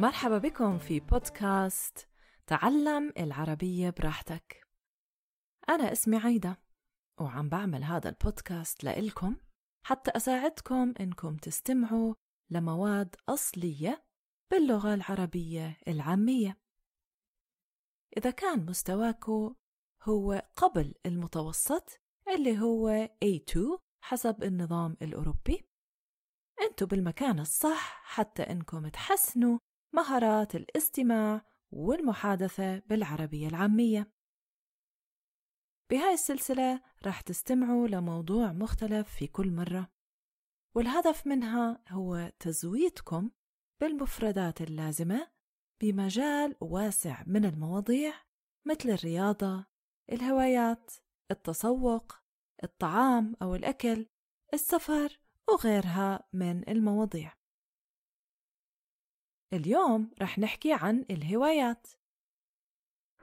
مرحبا بكم في بودكاست تعلم العربية براحتك. أنا اسمي عايدة وعم بعمل هذا البودكاست لإلكم حتى أساعدكم إنكم تستمعوا لمواد أصلية باللغة العربية العامية. إذا كان مستواكو هو قبل المتوسط اللي هو A2 حسب النظام الأوروبي أنتوا بالمكان الصح حتى إنكم تحسنوا مهارات الاستماع والمحادثة بالعربية العامية بهاي السلسلة رح تستمعوا لموضوع مختلف في كل مرة والهدف منها هو تزويدكم بالمفردات اللازمة بمجال واسع من المواضيع مثل الرياضة، الهوايات، التسوق، الطعام أو الأكل، السفر وغيرها من المواضيع. اليوم رح نحكي عن الهوايات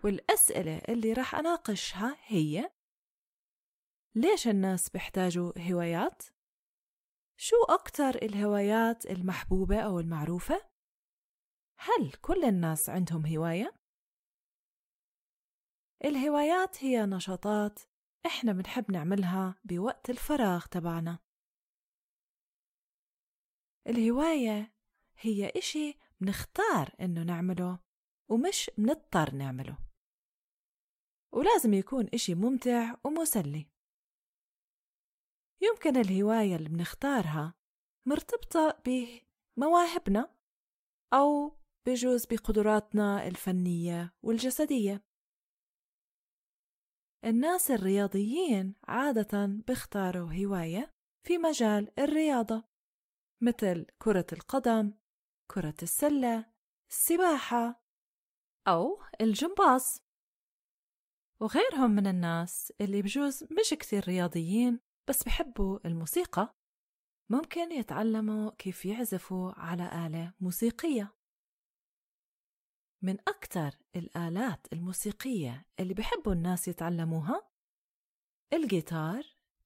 والأسئلة اللي رح أناقشها هي ليش الناس بيحتاجوا هوايات؟ شو أكتر الهوايات المحبوبة أو المعروفة؟ هل كل الناس عندهم هواية؟ الهوايات هي نشاطات إحنا بنحب نعملها بوقت الفراغ تبعنا الهواية هي إشي بنختار إنه نعمله ومش بنضطر نعمله. ولازم يكون إشي ممتع ومسلي. يمكن الهواية اللي بنختارها مرتبطة بمواهبنا أو بجوز بقدراتنا الفنية والجسدية. الناس الرياضيين عادة بيختاروا هواية في مجال الرياضة مثل كرة القدم كرة السلة السباحة أو الجمباز. وغيرهم من الناس اللي بجوز مش كثير رياضيين بس بحبوا الموسيقى. ممكن يتعلموا كيف يعزفوا على آلة موسيقية. من أكثر الآلات الموسيقية اللي بحبوا الناس يتعلموها الجيتار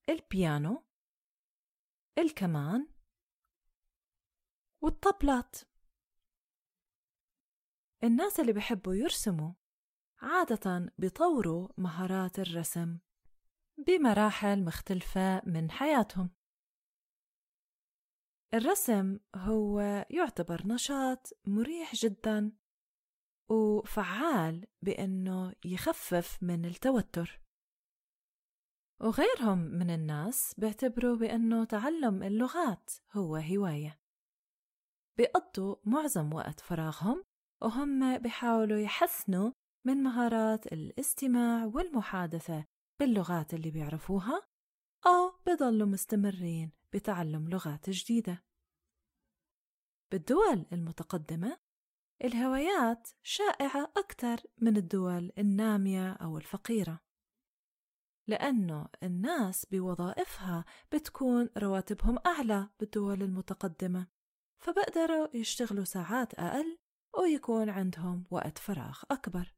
البيانو الكمان والطبلات. الناس اللي بحبوا يرسموا عادة بيطوروا مهارات الرسم بمراحل مختلفة من حياتهم. الرسم هو يعتبر نشاط مريح جدا وفعال بأنه يخفف من التوتر. وغيرهم من الناس بيعتبروا بأنه تعلم اللغات هو هواية. بيقضوا معظم وقت فراغهم وهم بيحاولوا يحسنوا من مهارات الاستماع والمحادثة باللغات اللي بيعرفوها أو بضلوا مستمرين بتعلم لغات جديدة. بالدول المتقدمة الهوايات شائعة أكثر من الدول النامية أو الفقيرة لأنه الناس بوظائفها بتكون رواتبهم أعلى بالدول المتقدمة فبقدروا يشتغلوا ساعات أقل ويكون عندهم وقت فراغ أكبر.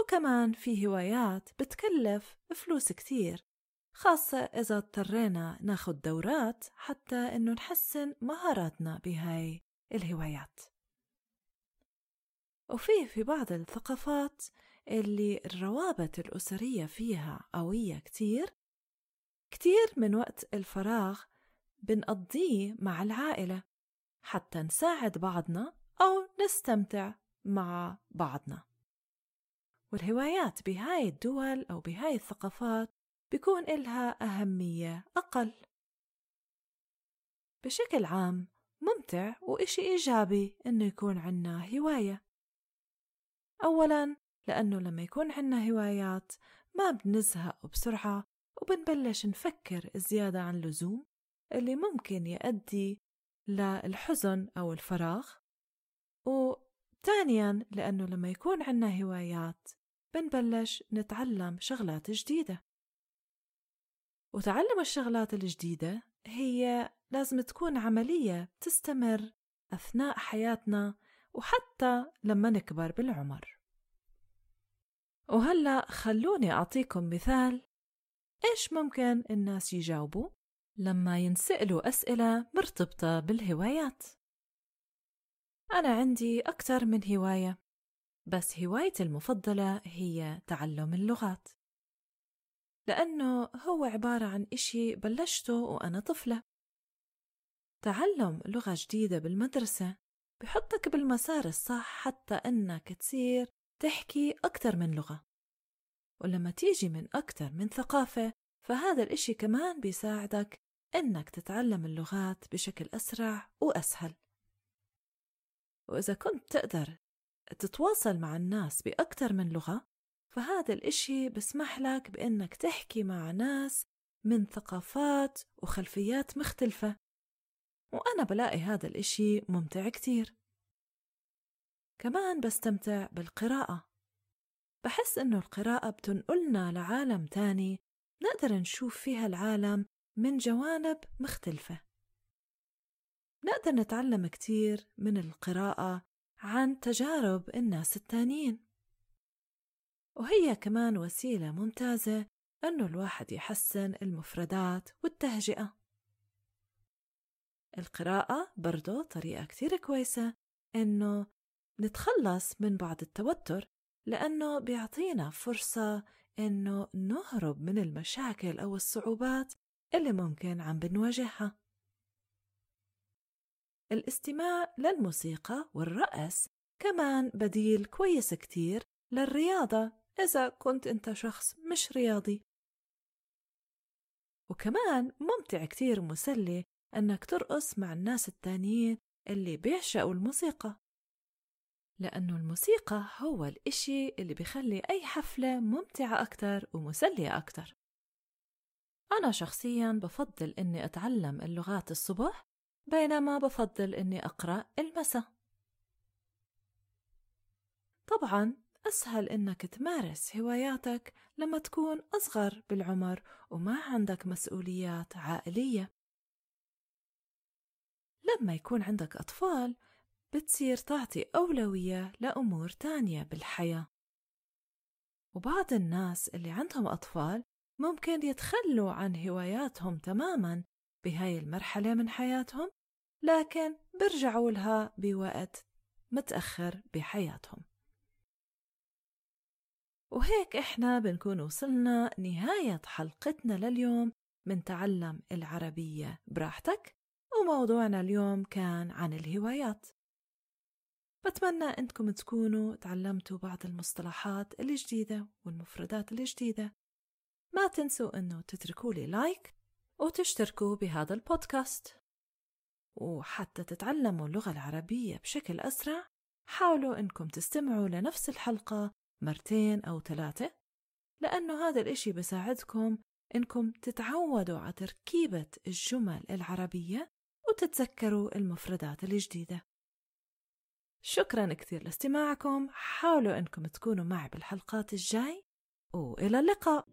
وكمان في هوايات بتكلف فلوس كتير خاصة إذا اضطرينا ناخد دورات حتى إنه نحسن مهاراتنا بهاي الهوايات. وفي في بعض الثقافات اللي الروابط الأسرية فيها قوية كتير كتير من وقت الفراغ بنقضيه مع العائلة حتى نساعد بعضنا أو نستمتع مع بعضنا. والهوايات بهاي الدول أو بهاي الثقافات بيكون إلها أهمية أقل. بشكل عام ممتع وإشي إيجابي إنه يكون عنا هواية. أولا لأنه لما يكون عنا هوايات ما بنزهق بسرعة وبنبلش نفكر زيادة عن اللزوم اللي ممكن يؤدي للحزن أو الفراغ. وثانيا لأنه لما يكون عنا هوايات بنبلش نتعلم شغلات جديدة. وتعلم الشغلات الجديدة هي لازم تكون عملية تستمر أثناء حياتنا وحتى لما نكبر بالعمر. وهلأ خلوني أعطيكم مثال إيش ممكن الناس يجاوبوا لما ينسألوا أسئلة مرتبطة بالهوايات؟ أنا عندي أكثر من هواية بس هوايتي المفضلة هي تعلم اللغات. لأنه هو عبارة عن إشي بلشته وأنا طفلة. تعلم لغة جديدة بالمدرسة بحطك بالمسار الصح حتى إنك تصير تحكي أكثر من لغة. ولما تيجي من أكثر من ثقافة فهذا الإشي كمان بيساعدك إنك تتعلم اللغات بشكل أسرع وأسهل. وإذا كنت تقدر تتواصل مع الناس بأكثر من لغة فهذا الإشي بسمح لك بإنك تحكي مع ناس من ثقافات وخلفيات مختلفة. وأنا بلاقي هذا الإشي ممتع كتير. كمان بستمتع بالقراءة. بحس إنه القراءة بتنقلنا لعالم تاني نقدر نشوف فيها العالم من جوانب مختلفة. نقدر نتعلم كتير من القراءة عن تجارب الناس التانيين. وهي كمان وسيلة ممتازة أنه الواحد يحسن المفردات والتهجئة. القراءة برضو طريقة كتير كويسة إنه نتخلص من بعض التوتر لأنه بيعطينا فرصة إنه نهرب من المشاكل أو الصعوبات اللي ممكن عم بنواجهها. الاستماع للموسيقى والرقص. كمان بديل كويس كتير للرياضة إذا كنت أنت شخص مش رياضي. وكمان ممتع كتير ومسلي أنك ترقص مع الناس التانيين اللي بيعشقوا الموسيقى. لأنه الموسيقى هو الإشي اللي بيخلي أي حفلة ممتعة أكتر ومسلية أكتر. أنا شخصيا بفضل إني أتعلم اللغات الصبح بينما بفضل إني أقرأ المساء طبعا أسهل إنك تمارس هواياتك لما تكون أصغر بالعمر وما عندك مسؤوليات عائلية. لما يكون عندك أطفال بتصير تعطي أولوية لأمور تانية بالحياة. وبعض الناس اللي عندهم أطفال ممكن يتخلوا عن هواياتهم تماما بهاي المرحلة من حياتهم لكن برجعوا لها بوقت متأخر بحياتهم. وهيك إحنا بنكون وصلنا نهاية حلقتنا لليوم من تعلم العربية براحتك وموضوعنا اليوم كان عن الهوايات. بتمنى أنكم تكونوا تعلمتوا بعض المصطلحات الجديدة والمفردات الجديدة. ما تنسوا أنه تتركوا لي لايك وتشتركوا بهذا البودكاست. وحتى تتعلموا اللغة العربية بشكل أسرع حاولوا أنكم تستمعوا لنفس الحلقة مرتين أو ثلاثة لأنه هذا الإشي بساعدكم إنكم تتعودوا على تركيبة الجمل العربية وتتذكروا المفردات الجديدة. شكرا كثير لاستماعكم حاولوا أنكم تكونوا معي بالحلقات الجاي وإلى اللقاء!